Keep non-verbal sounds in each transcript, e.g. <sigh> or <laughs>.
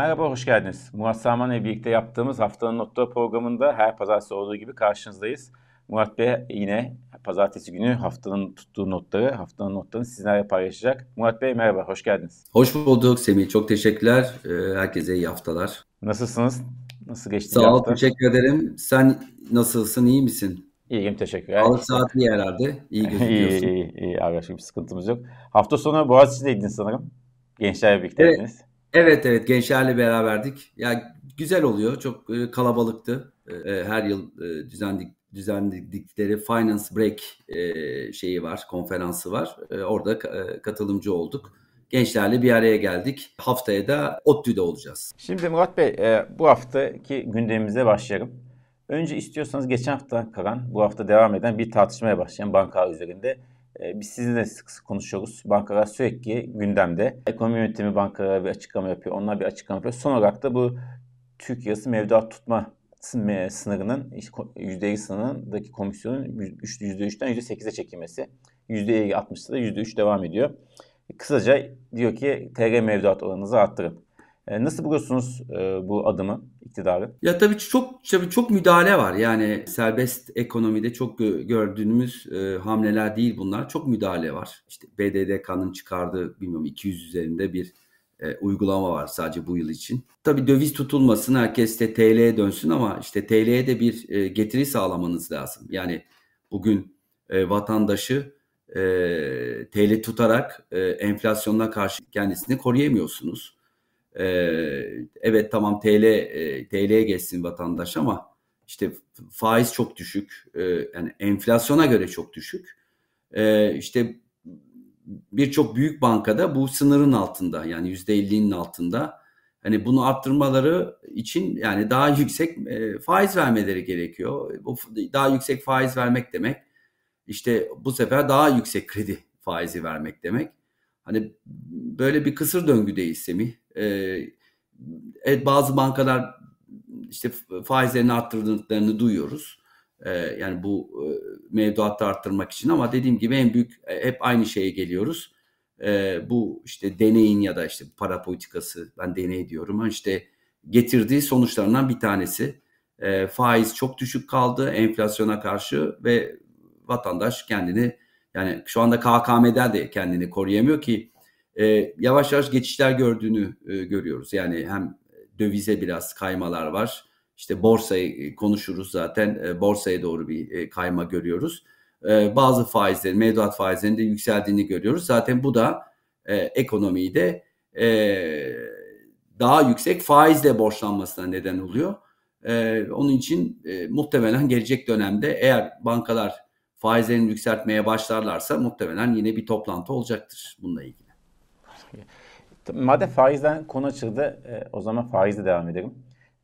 Merhaba, hoş geldiniz. Murat Saman ile birlikte yaptığımız Haftanın Notları programında her pazartesi olduğu gibi karşınızdayız. Murat Bey yine pazartesi günü haftanın tuttuğu notları, haftanın notlarını sizlerle paylaşacak. Murat Bey merhaba, hoş geldiniz. Hoş bulduk Semih, çok teşekkürler. Ee, herkese iyi haftalar. Nasılsınız? Nasıl geçti Sağ ol, teşekkür ederim. Sen nasılsın, iyi misin? İyiyim, teşekkürler. Sağlık saati iyi herhalde. <laughs> İyi gözüküyorsun. iyi, iyi, iyi. Arkadaşım bir sıkıntımız yok. Hafta sonu Boğaziçi'deydiniz sanırım. Gençlerle birlikteydiniz. Evet. Evet evet gençlerle beraberdik. Ya güzel oluyor. Çok e, kalabalıktı. E, e, her yıl e, düzenlik düzenledikleri Finance Break e, şeyi var, konferansı var. E, orada e, katılımcı olduk. Gençlerle bir araya geldik. Haftaya da ODTÜ'de olacağız. Şimdi Murat Bey e, bu haftaki gündemimize başlayalım. Önce istiyorsanız geçen hafta kalan, bu hafta devam eden bir tartışmaya başlayalım bankalar üzerinde. Ee, biz sizinle sık sık konuşuyoruz. Bankalar sürekli gündemde. Ekonomi yönetimi bankalara bir açıklama yapıyor. Onlar bir açıklama yapıyor. Son olarak da bu Türk lirası mevduat tutma sınırının %50 sınırındaki komisyonun %3'ten %8'e çekilmesi. %60'da da %3 devam ediyor. Kısaca diyor ki TR mevduat oranınızı arttırın. E, nasıl buluyorsunuz e, bu adımı iktidarı? Ya tabii çok tabii çok müdahale var. Yani serbest ekonomide çok gördüğümüz e, hamleler değil bunlar. Çok müdahale var. İşte BDDK'nın çıkardığı bilmiyorum 200 üzerinde bir e, uygulama var sadece bu yıl için. Tabii döviz tutulmasın, herkes de TL'ye dönsün ama işte TL'ye de bir getiri sağlamanız lazım. Yani bugün vatandaşı TL tutarak e, enflasyonuna karşı kendisini koruyamıyorsunuz. Ee, evet tamam TL e, TL'ye geçsin vatandaş ama işte faiz çok düşük. E, yani enflasyona göre çok düşük. E, işte birçok büyük bankada bu sınırın altında yani yüzde 50'nin altında. Hani bunu arttırmaları için yani daha yüksek e, faiz vermeleri gerekiyor. Bu daha yüksek faiz vermek demek işte bu sefer daha yüksek kredi faizi vermek demek. Hani böyle bir kısır döngüdeyiz Semih. Ee, evet bazı bankalar işte faizlerini arttırdıklarını duyuyoruz. Ee, yani bu e, mevduatı arttırmak için ama dediğim gibi en büyük e, hep aynı şeye geliyoruz. Ee, bu işte deneyin ya da işte para politikası ben deney diyorum ama işte getirdiği sonuçlarından bir tanesi. Ee, faiz çok düşük kaldı enflasyona karşı ve vatandaş kendini yani şu anda KKM'den de kendini koruyamıyor ki e, yavaş yavaş geçişler gördüğünü e, görüyoruz. Yani hem dövize biraz kaymalar var. İşte borsayı konuşuruz zaten. E, borsaya doğru bir e, kayma görüyoruz. E, bazı faizlerin, mevduat faizlerinin de yükseldiğini görüyoruz. Zaten bu da e, ekonomiyi de e, daha yüksek faizle borçlanmasına neden oluyor. E, onun için e, muhtemelen gelecek dönemde eğer bankalar faizlerini yükseltmeye başlarlarsa muhtemelen yine bir toplantı olacaktır bununla ilgili. Madem faizden konu açıldı e, o zaman faizle devam edelim.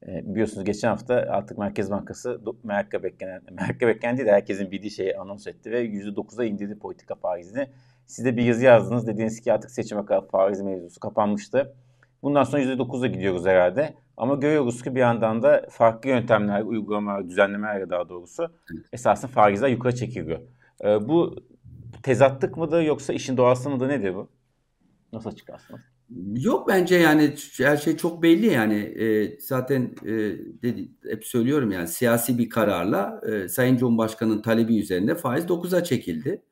E, biliyorsunuz geçen hafta artık Merkez Bankası merakla beklenen, <laughs> merakla beklenen değil de herkesin bildiği şeyi anons etti ve %9'a indirdi politika faizini. Siz de bir yazı yazdınız. Dediniz ki artık seçime kadar faiz mevzusu kapanmıştı. Bundan sonra %9'a gidiyoruz herhalde. Ama görüyoruz ki bir yandan da farklı yöntemler, uygulamalar, düzenlemeler daha doğrusu esasında faizler yukarı çekiliyor. E, bu tezatlık mıdır yoksa işin doğası mıdır nedir bu? Nasıl açıklarsınız? Yok bence yani her şey çok belli yani e, zaten e, dedi, hep söylüyorum yani siyasi bir kararla e, Sayın Cumhurbaşkanı'nın talebi üzerinde faiz 9'a çekildi.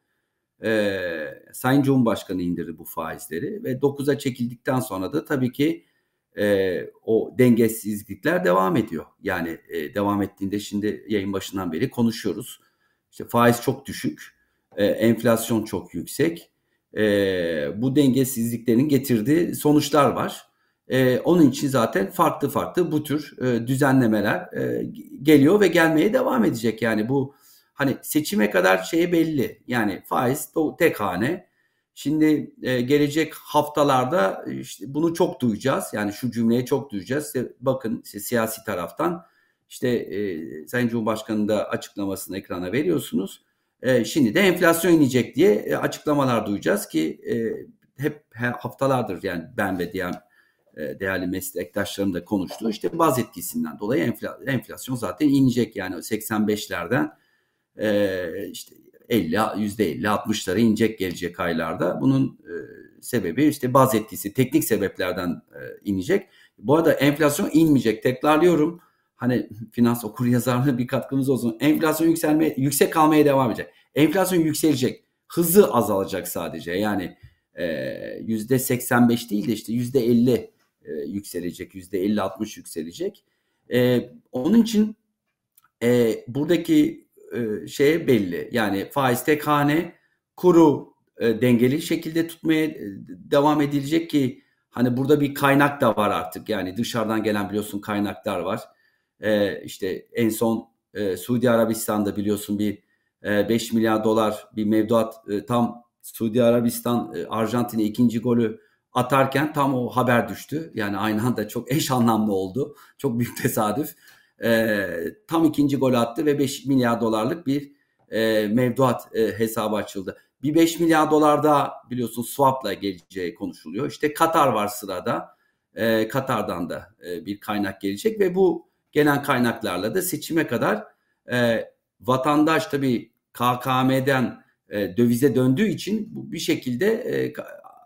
E, Sayın Cumhurbaşkanı indirdi bu faizleri ve 9'a çekildikten sonra da tabii ki e, o dengesizlikler devam ediyor. Yani e, devam ettiğinde şimdi yayın başından beri konuşuyoruz. İşte faiz çok düşük, e, enflasyon çok yüksek e, bu dengesizliklerin getirdiği sonuçlar var. E, onun için zaten farklı farklı bu tür e, düzenlemeler e, geliyor ve gelmeye devam edecek. Yani bu hani seçime kadar şey belli. Yani faiz tek hane. Şimdi e, gelecek haftalarda işte bunu çok duyacağız. Yani şu cümleyi çok duyacağız. İşte bakın işte siyasi taraftan işte e, Sayın Cumhurbaşkanı da açıklamasını ekrana veriyorsunuz. E, şimdi de enflasyon inecek diye e, açıklamalar duyacağız ki e, hep haftalardır yani ben ve diğer e, değerli meslektaşlarım da konuştu. İşte baz etkisinden dolayı enflasyon zaten inecek yani 85'lerden e, işte 50 yüzde 50 60'lara inecek gelecek aylarda. Bunun e, sebebi işte baz etkisi teknik sebeplerden e, inecek. Bu arada enflasyon inmeyecek. Tekrarlıyorum. Hani finans okur yazarlığı bir katkımız olsun. Enflasyon yükselme yüksek kalmaya devam edecek. Enflasyon yükselecek. Hızı azalacak sadece. Yani yüzde 85 değil de işte yüzde 50 yükselecek. Yüzde 50-60 yükselecek. E, onun için e, buradaki şey belli. Yani faiz tek hane kuru e, dengeli şekilde tutmaya e, devam edilecek ki hani burada bir kaynak da var artık. Yani dışarıdan gelen biliyorsun kaynaklar var. İşte en son e, Suudi Arabistan'da biliyorsun bir e, 5 milyar dolar bir mevduat tam Suudi Arabistan e, Arjantin'e ikinci golü atarken tam o haber düştü. Yani aynı anda çok <laughs> eş anlamlı oldu. Çok büyük tesadüf. E, tam ikinci gol attı ve 5 milyar dolarlık bir e, mevduat e, hesabı açıldı. Bir 5 milyar dolar da biliyorsun swap'la geleceği konuşuluyor. İşte Katar var sırada. E, Katar'dan da e, bir kaynak gelecek ve bu gelen kaynaklarla da seçime kadar e, vatandaş tabii KKM'den e, dövize döndüğü için bu bir şekilde e,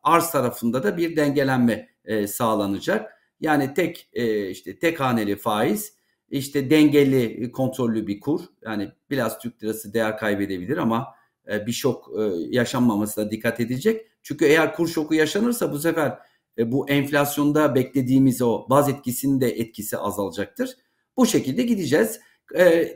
arz tarafında da bir dengelenme e, sağlanacak. Yani tek e, işte tek haneli faiz, işte dengeli e, kontrollü bir kur. Yani biraz Türk lirası değer kaybedebilir ama e, bir şok e, yaşanmamasına dikkat edilecek. Çünkü eğer kur şoku yaşanırsa bu sefer bu enflasyonda beklediğimiz o baz etkisinin de etkisi azalacaktır. Bu şekilde gideceğiz.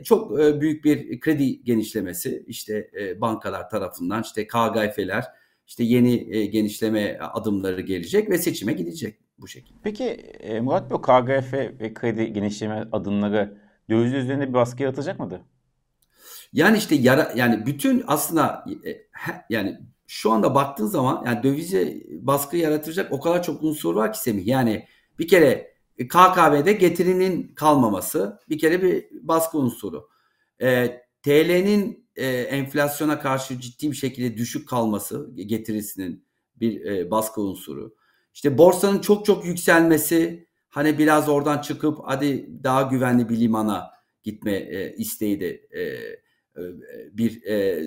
Çok büyük bir kredi genişlemesi işte bankalar tarafından işte KGF'ler işte yeni genişleme adımları gelecek ve seçime gidecek bu şekilde. Peki e, Murat Bey KGF ve kredi genişleme adımları döviz üzerinde bir baskı yaratacak mıdır? Yani işte yara, yani bütün aslında e, yani şu anda baktığın zaman yani dövize baskı yaratacak o kadar çok unsur var ki Semih. Yani bir kere KKB'de getirinin kalmaması bir kere bir baskı unsuru. E, TL'nin e, enflasyona karşı ciddi bir şekilde düşük kalması getirisinin bir e, baskı unsuru. İşte borsanın çok çok yükselmesi hani biraz oradan çıkıp hadi daha güvenli bir limana gitme e, isteği de e, e, bir e,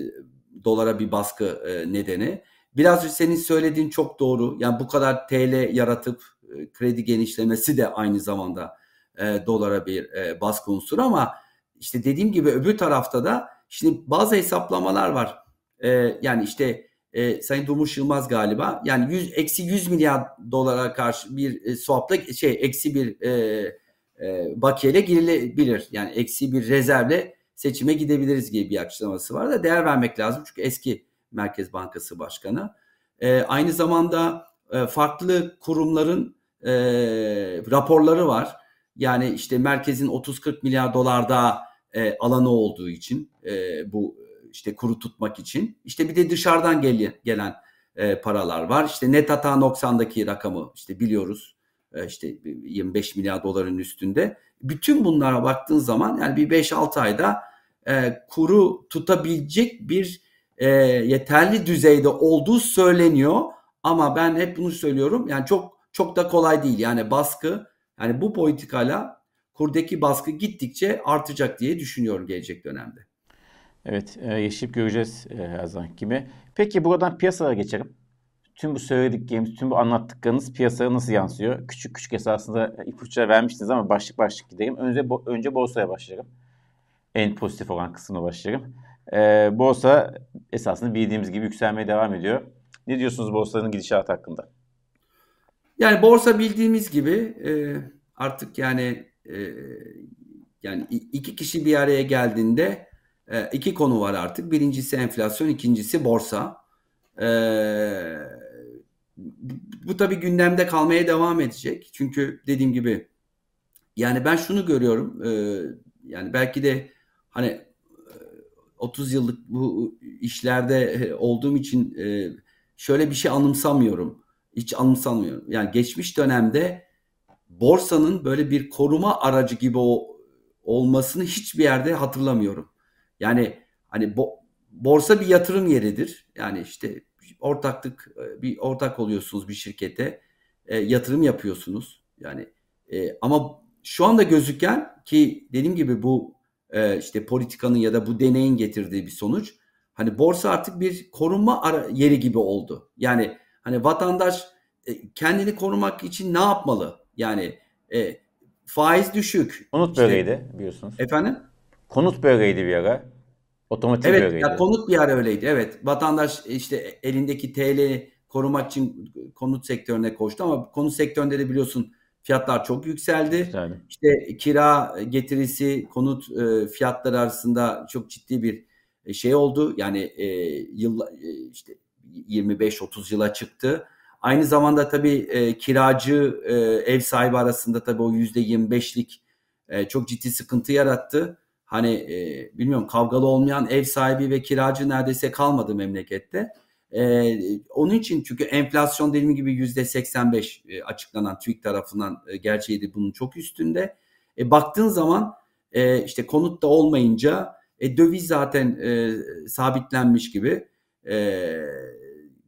dolara bir baskı e, nedeni. Biraz senin söylediğin çok doğru. Yani bu kadar TL yaratıp e, kredi genişlemesi de aynı zamanda e, dolara bir e, baskı unsuru ama işte dediğim gibi öbür tarafta da Şimdi bazı hesaplamalar var. E, yani işte e, Sayın Durmuş Yılmaz galiba yani 100 eksi 100 milyar dolara karşı bir e, swapla şey eksi bir e, e, bakiyeyle girilebilir. Yani eksi bir rezervle seçime gidebiliriz gibi bir açıklaması var da değer vermek lazım. Çünkü eski Merkez Bankası Başkanı. E, aynı zamanda e, farklı kurumların e, raporları var. Yani işte merkezin 30-40 milyar dolar daha e, alanı olduğu için e, bu işte kuru tutmak için. İşte bir de dışarıdan gel, gelen e, paralar var. İşte net hata 90'daki rakamı işte biliyoruz. E, işte 25 milyar doların üstünde. Bütün bunlara baktığın zaman yani bir 5-6 ayda e, kuru tutabilecek bir e, yeterli düzeyde olduğu söyleniyor. Ama ben hep bunu söylüyorum. Yani çok çok da kolay değil. Yani baskı yani bu politikayla kurdaki baskı gittikçe artacak diye düşünüyorum gelecek dönemde. Evet, e, yaşayıp göreceğiz e, her zaman gibi. Peki buradan piyasalara geçelim. Tüm bu söylediklerimiz, tüm bu anlattıklarınız piyasaya nasıl yansıyor? Küçük küçük esasında ipuçları vermiştiniz ama başlık başlık gidelim. Önce önce borsaya başlayalım. En pozitif olan kısmına başlayalım. E, borsa esasında bildiğimiz gibi yükselmeye devam ediyor. Ne diyorsunuz borsanın gidişatı hakkında? Yani borsa bildiğimiz gibi e, artık yani ee, yani iki kişi bir araya geldiğinde e, iki konu var artık. Birincisi enflasyon, ikincisi borsa. Ee, bu tabii gündemde kalmaya devam edecek. Çünkü dediğim gibi yani ben şunu görüyorum. E, yani belki de hani 30 e, yıllık bu işlerde olduğum için şöyle bir şey anımsamıyorum. Hiç anımsamıyorum. Yani geçmiş dönemde borsanın böyle bir koruma aracı gibi o, olmasını hiçbir yerde hatırlamıyorum. Yani hani bo, borsa bir yatırım yeridir. Yani işte ortaklık e, bir ortak oluyorsunuz bir şirkete e, yatırım yapıyorsunuz. Yani e, ama şu anda gözüken ki dediğim gibi bu e, işte politikanın ya da bu deneyin getirdiği bir sonuç. Hani borsa artık bir korunma yeri gibi oldu. Yani hani vatandaş e, kendini korumak için ne yapmalı? Yani e, faiz düşük. Konut işte, böyleydi biliyorsunuz. Efendim? Konut böyleydi bir ara. Otomotiv evet, böyleydi. Evet konut bir ara öyleydi. Evet vatandaş işte elindeki TL korumak için konut sektörüne koştu ama konut sektöründe de biliyorsun fiyatlar çok yükseldi. Güzel. İşte kira getirisi konut e, fiyatları arasında çok ciddi bir e, şey oldu. Yani e, yıl e, işte 25-30 yıla çıktı. Aynı zamanda tabii e, kiracı e, ev sahibi arasında tabii o %25'lik e, çok ciddi sıkıntı yarattı. Hani e, bilmiyorum kavgalı olmayan ev sahibi ve kiracı neredeyse kalmadı memlekette. E, onun için çünkü enflasyon dediğim gibi yüzde 85 e, açıklanan TÜİK tarafından e, gerçeğiydi bunun çok üstünde. E, baktığın zaman e, işte konut da olmayınca e, döviz zaten e, sabitlenmiş gibi. E,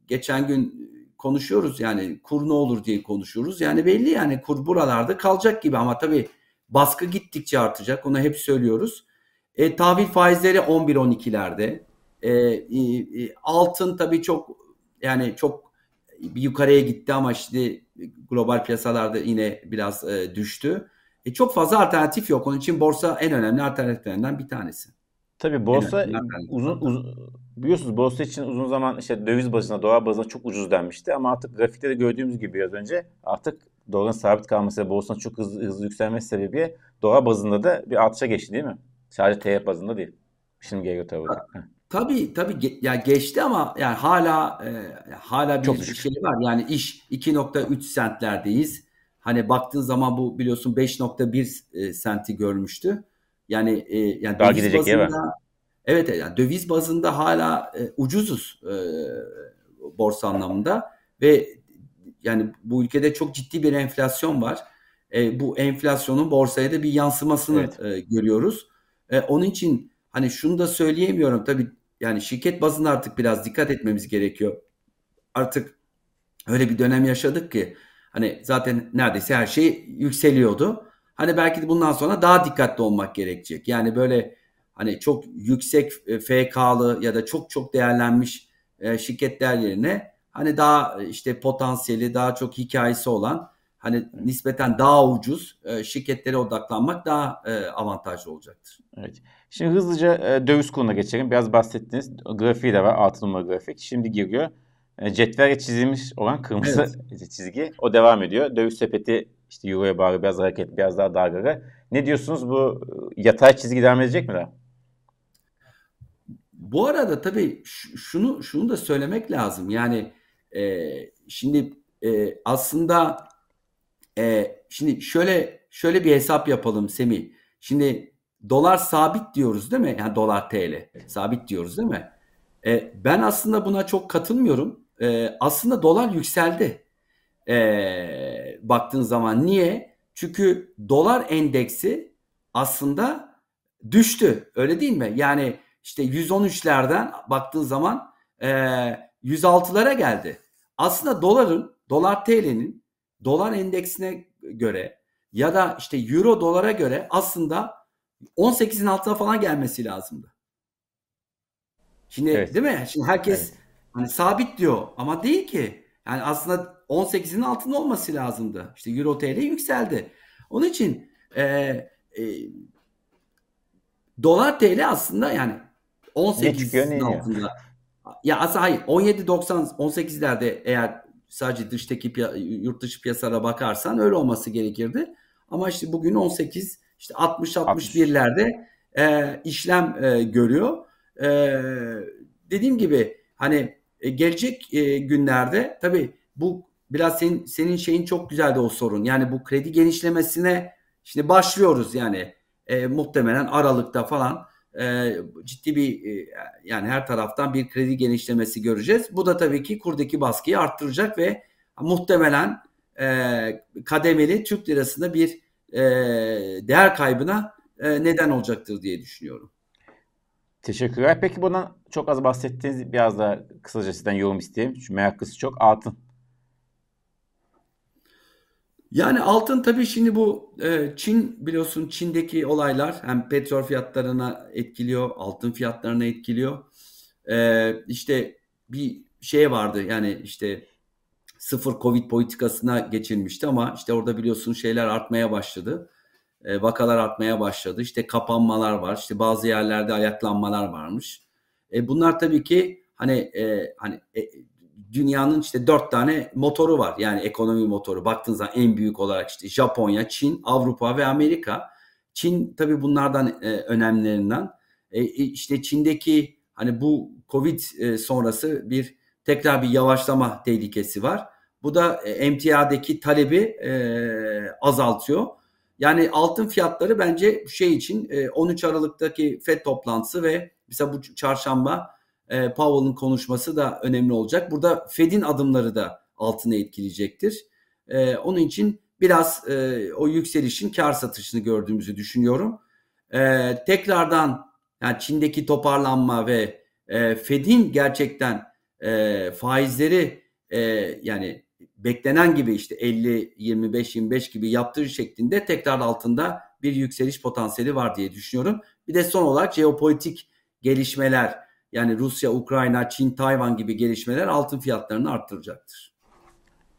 geçen gün konuşuyoruz yani kur ne olur diye konuşuyoruz. Yani belli yani kur buralarda kalacak gibi ama tabii baskı gittikçe artacak. Onu hep söylüyoruz. E, tahvil faizleri 11-12'lerde. E, e, altın tabii çok yani çok yukarıya gitti ama şimdi global piyasalarda yine biraz e, düştü. E, çok fazla alternatif yok. Onun için borsa en önemli alternatiflerinden bir tanesi. Tabii borsa uzun, uzun biliyorsunuz borsa için uzun zaman işte döviz bazında, dolar bazında çok ucuz denmişti ama artık grafikte de gördüğümüz gibi biraz önce artık doların sabit kalması ve borsanın çok hızlı, hızlı yükselmesi sebebiyle dolar bazında da bir artışa geçti değil mi? Sadece TL bazında değil. Şimdi geliyor tabii. Tabii tabii ge- ya geçti ama yani hala e, hala bir Çok şey var. Yani iş 2.3 sentlerdeyiz. Hani baktığın zaman bu biliyorsun 5.1 e, senti görmüştü. Yani e, yani Daha döviz gidecek bazında evet yani döviz bazında hala e, ucuzuz e, borsa anlamında ve yani bu ülkede çok ciddi bir enflasyon var. E, bu enflasyonun borsaya da bir yansımasını evet. e, görüyoruz. E, onun için hani şunu da söyleyemiyorum tabii yani şirket bazında artık biraz dikkat etmemiz gerekiyor. Artık öyle bir dönem yaşadık ki hani zaten neredeyse her şey yükseliyordu. Hani belki de bundan sonra daha dikkatli olmak gerekecek. Yani böyle hani çok yüksek e, FK'lı ya da çok çok değerlenmiş e, şirketler yerine hani daha işte potansiyeli daha çok hikayesi olan hani nispeten daha ucuz e, şirketlere odaklanmak daha avantajlı olacaktır. Evet. Şimdi hızlıca e, döviz kuruna geçelim. Biraz bahsettiniz. Grafiği de var. Altı numara grafik. Şimdi giriyor. E, cetvelle çizilmiş olan kırmızı evet. <laughs> çizgi. O devam ediyor. Döviz sepeti işte Euro'ya bağlı biraz hareket, biraz daha dalgalı. Ne diyorsunuz bu e, yatay çizgi devam edecek mi daha? Bu arada tabii şunu şunu da söylemek lazım. Yani e, şimdi e, aslında e, şimdi şöyle şöyle bir hesap yapalım Semih. Şimdi dolar sabit diyoruz değil mi? Yani dolar TL sabit diyoruz değil mi? E, ben aslında buna çok katılmıyorum. E, aslında dolar yükseldi. E, baktığın zaman niye? Çünkü dolar endeksi aslında düştü. Öyle değil mi? Yani işte 113'lerden baktığın zaman e, 106'lara geldi. Aslında doların, dolar TL'nin dolar endeksine göre ya da işte euro dolara göre aslında 18'in altına falan gelmesi lazımdı. Şimdi evet. değil mi? Şimdi herkes evet. hani sabit diyor ama değil ki. Yani aslında 18'in altında olması lazımdı. İşte Euro TL yükseldi. Onun için e, e, dolar TL aslında yani 18'in altında. Ya aslında hayır 17.90 18'lerde eğer sadece dıştaki yurt dışı piyasalara bakarsan öyle olması gerekirdi. Ama işte bugün 18 işte 60-61'lerde e, işlem e, görüyor. E, dediğim gibi hani e, gelecek e, günlerde tabii bu biraz senin, senin şeyin çok güzeldi o sorun. Yani bu kredi genişlemesine şimdi başlıyoruz yani e, muhtemelen Aralık'ta falan e, ciddi bir e, yani her taraftan bir kredi genişlemesi göreceğiz. Bu da tabii ki kurdaki baskıyı arttıracak ve muhtemelen e, kademeli Türk lirasında bir e, değer kaybına e, neden olacaktır diye düşünüyorum. Teşekkürler. Peki bundan çok az bahsettiğiniz biraz daha kısaca sizden yorum isteyeyim. Çünkü meraklısı çok. Altın. Yani altın tabii şimdi bu e, Çin biliyorsun Çin'deki olaylar hem petrol fiyatlarına etkiliyor, altın fiyatlarına etkiliyor. E, işte bir şey vardı yani işte sıfır Covid politikasına geçilmişti ama işte orada biliyorsun şeyler artmaya başladı. E, vakalar artmaya başladı. İşte kapanmalar var. İşte bazı yerlerde ayaklanmalar varmış. E, bunlar tabii ki hani e, hani e, dünyanın işte dört tane motoru var. Yani ekonomi motoru. Baktığınız zaman en büyük olarak işte Japonya, Çin, Avrupa ve Amerika. Çin tabii bunlardan e, önemlilerinden. E, işte Çin'deki hani bu Covid e, sonrası bir tekrar bir yavaşlama tehlikesi var. Bu da e, emtiadaki talebi e, azaltıyor. Yani altın fiyatları bence şey için e, 13 Aralık'taki FED toplantısı ve mesela bu çarşamba e, Powell'ın konuşması da önemli olacak. Burada Fed'in adımları da altını etkileyecektir. E, onun için biraz e, o yükselişin kar satışını gördüğümüzü düşünüyorum. E, tekrardan yani Çin'deki toparlanma ve e, Fed'in gerçekten e, faizleri e, yani beklenen gibi işte 50, 25, 25 gibi yaptığı şeklinde tekrar altında bir yükseliş potansiyeli var diye düşünüyorum. Bir de son olarak jeopolitik gelişmeler yani Rusya, Ukrayna, Çin, Tayvan gibi gelişmeler altın fiyatlarını arttıracaktır.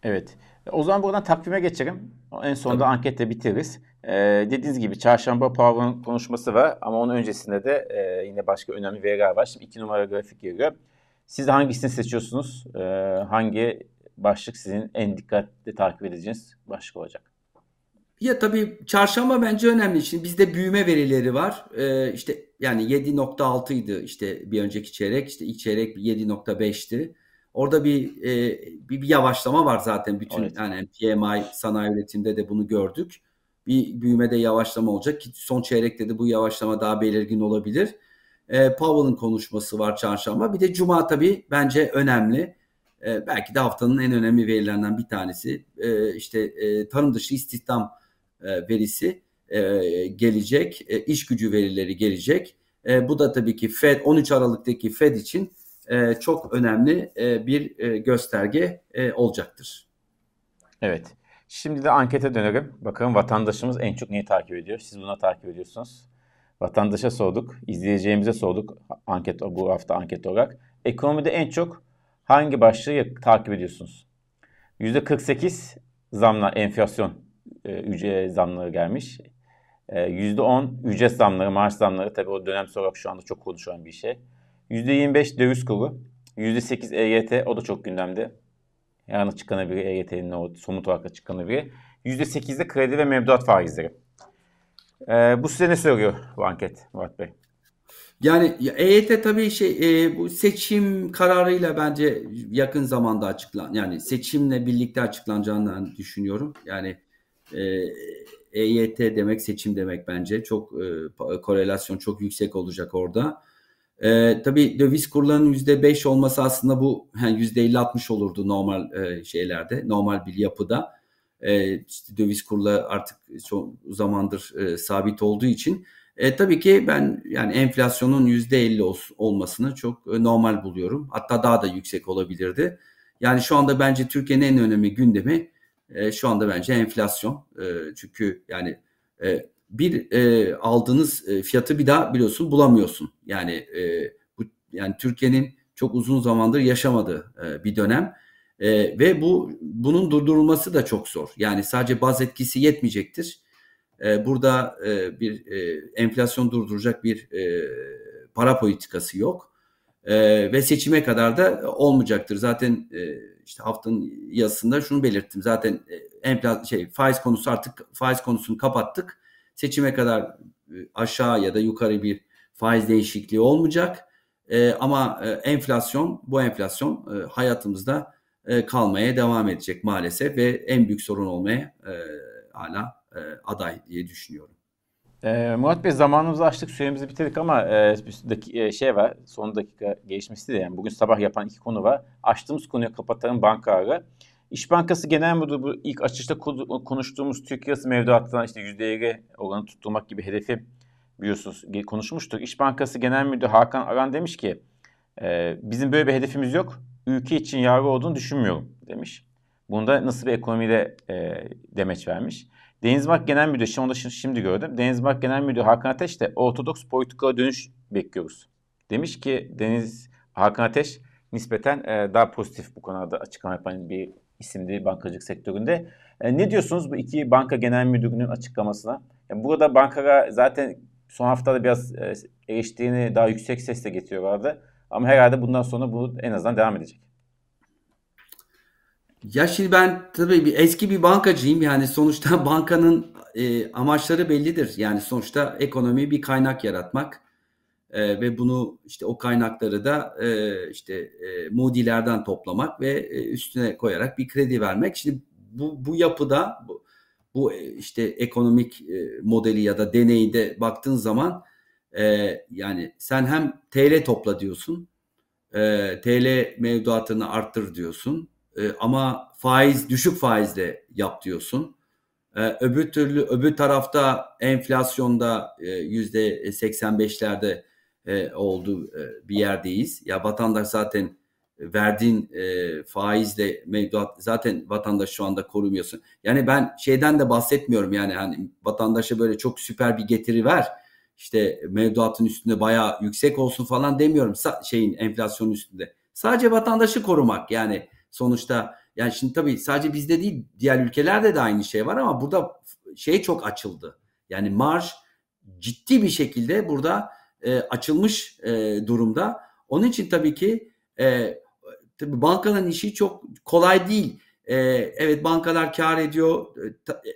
Evet. O zaman buradan takvime geçelim. En sonunda Tabii. anketle bitiririz. Ee, dediğiniz gibi çarşamba Power'ın konuşması var ama onun öncesinde de e, yine başka önemli veriler var. Şimdi iki numara grafik geliyor. Siz hangisini seçiyorsunuz? Ee, hangi başlık sizin en dikkatli takip edeceğiniz başlık olacak? Ya tabii çarşamba bence önemli. Şimdi bizde büyüme verileri var. Ee, işte yani 7.6 idi işte bir önceki çeyrek. işte ilk çeyrek 7.5'ti. Orada bir, e, bir bir yavaşlama var zaten bütün evet. yani PMI sanayi üretiminde de bunu gördük. Bir büyümede yavaşlama olacak ki son çeyrekte de bu yavaşlama daha belirgin olabilir. E, Powell'ın konuşması var çarşamba. Bir de cuma tabii bence önemli. E, belki de haftanın en önemli verilerinden bir tanesi. E, işte e, tarım dışı istihdam e, verisi e, gelecek. E, iş gücü verileri gelecek. E, bu da tabii ki Fed 13 Aralık'taki Fed için çok önemli bir gösterge olacaktır. Evet. Şimdi de ankete dönelim. Bakalım vatandaşımız en çok neyi takip ediyor? Siz buna takip ediyorsunuz. Vatandaşa sorduk, izleyeceğimize sorduk anket bu hafta anket olarak. Ekonomide en çok hangi başlığı takip ediyorsunuz? %48 zamla enflasyon e, ücret zamları gelmiş. E, %10 ücret zamları, maaş zamları tabii o dönem olarak şu anda çok konuşulan bir şey. %25 döviz kuru. %8 EYT o da çok gündemde. Yarın açıklanabilir EYT'nin o somut olarak açıklanabilir. %8'de kredi ve mevduat faizleri. Ee, bu size ne söylüyor bu anket Murat Bey? Yani EYT tabii şey e, bu seçim kararıyla bence yakın zamanda açıklan yani seçimle birlikte açıklanacağını düşünüyorum. Yani e, EYT demek seçim demek bence çok e, korelasyon çok yüksek olacak orada. E, tabii döviz kurlarının %5 olması aslında bu yani %50-60 olurdu normal e, şeylerde, normal bir yapıda. E, işte döviz kurları artık çok zamandır e, sabit olduğu için e, tabii ki ben yani enflasyonun %50 ol, olmasını çok e, normal buluyorum. Hatta daha da yüksek olabilirdi. Yani şu anda bence Türkiye'nin en önemli gündemi e, şu anda bence enflasyon. E, çünkü yani e, bir e, aldığınız e, fiyatı bir daha biliyorsun bulamıyorsun. Yani e, bu yani Türkiye'nin çok uzun zamandır yaşamadığı e, bir dönem. E, ve bu bunun durdurulması da çok zor. Yani sadece baz etkisi yetmeyecektir. E, burada e, bir e, enflasyon durduracak bir e, para politikası yok. E, ve seçime kadar da olmayacaktır. Zaten e, işte haftanın yazısında şunu belirttim. Zaten e, enflasyon şey faiz konusu artık faiz konusunu kapattık Seçime kadar e, aşağı ya da yukarı bir faiz değişikliği olmayacak. E, ama e, enflasyon, bu enflasyon e, hayatımızda e, kalmaya devam edecek maalesef ve en büyük sorun olmaya e, hala e, aday diye düşünüyorum. E, Murat Bey zamanımızı açtık, süremizi bitirdik ama e, bir şey var, son dakika gelişmesi de yani bugün sabah yapan iki konu var. Açtığımız konuyu kapatalım bankaları. İş Bankası Genel Müdürü bu ilk açışta konuştuğumuz Türk lirası mevduatından işte %50 oranı tutturmak gibi hedefi biliyorsunuz konuşmuştuk. İş Bankası Genel Müdürü Hakan Aran demiş ki e, bizim böyle bir hedefimiz yok. Ülke için yararlı olduğunu düşünmüyorum demiş. Bunda nasıl bir ekonomiyle e, demeç vermiş. Denizbank Genel Müdürü, şimdi onu şimdi gördüm. Denizbank Genel Müdürü Hakan Ateş de ortodoks politikaya dönüş bekliyoruz. Demiş ki Deniz Hakan Ateş nispeten e, daha pozitif bu konuda açıklama yapan bir isimli bankacılık sektöründe. E, ne diyorsunuz bu iki banka genel müdürünün açıklamasına? Yani burada bankalar zaten son haftada biraz e, eleştirini daha yüksek sesle getiriyorlardı. Ama herhalde bundan sonra bu en azından devam edecek. Ya şimdi ben tabii bir eski bir bankacıyım. Yani sonuçta <laughs> bankanın e, amaçları bellidir. Yani sonuçta ekonomi bir kaynak yaratmak e, ve bunu işte o kaynakları da e, işte e, Moody'lerden toplamak ve e, üstüne koyarak bir kredi vermek. Şimdi bu bu yapıda bu, bu e, işte ekonomik e, modeli ya da deneyde baktığın zaman e, yani sen hem TL topla diyorsun, e, TL mevduatını arttır diyorsun e, ama faiz düşük faizle yap diyorsun. E, öbür türlü öbür tarafta enflasyonda e, yüzde 85'lerde e, olduğu e, bir yerdeyiz. Ya vatandaş zaten verdiğin e, faizle mevduat zaten vatandaş şu anda korumuyorsun. Yani ben şeyden de bahsetmiyorum yani hani vatandaşa böyle çok süper bir getiri ver. İşte mevduatın üstünde bayağı yüksek olsun falan demiyorum. Sa- şeyin enflasyonun üstünde. Sadece vatandaşı korumak yani sonuçta yani şimdi tabii sadece bizde değil diğer ülkelerde de aynı şey var ama burada şey çok açıldı. Yani marj ciddi bir şekilde burada e, açılmış e, durumda. Onun için tabii ki e, tabii bankanın işi çok kolay değil. E, evet bankalar kar ediyor e, ta, e,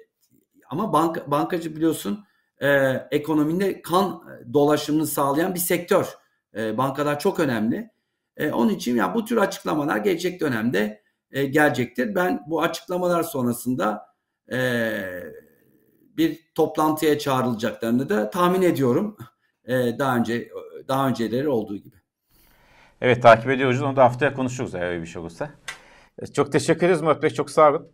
ama banka, bankacı biliyorsun e, ekonomide kan dolaşımını sağlayan bir sektör. E, bankalar çok önemli. E, onun için ya bu tür açıklamalar gelecek dönemde e, gelecektir. Ben bu açıklamalar sonrasında e, bir toplantıya çağrılacaklarını da tahmin ediyorum. E, daha önce daha önceleri olduğu gibi. Evet takip ediyoruz. Onu da haftaya konuşuruz eğer öyle bir şey olursa. E, çok teşekkür ederiz Murat Bey. Çok sağ olun.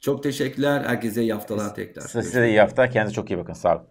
Çok teşekkürler. Herkese iyi haftalar tekrar. Size de iyi hafta. Kendinize çok iyi bakın. Sağ olun.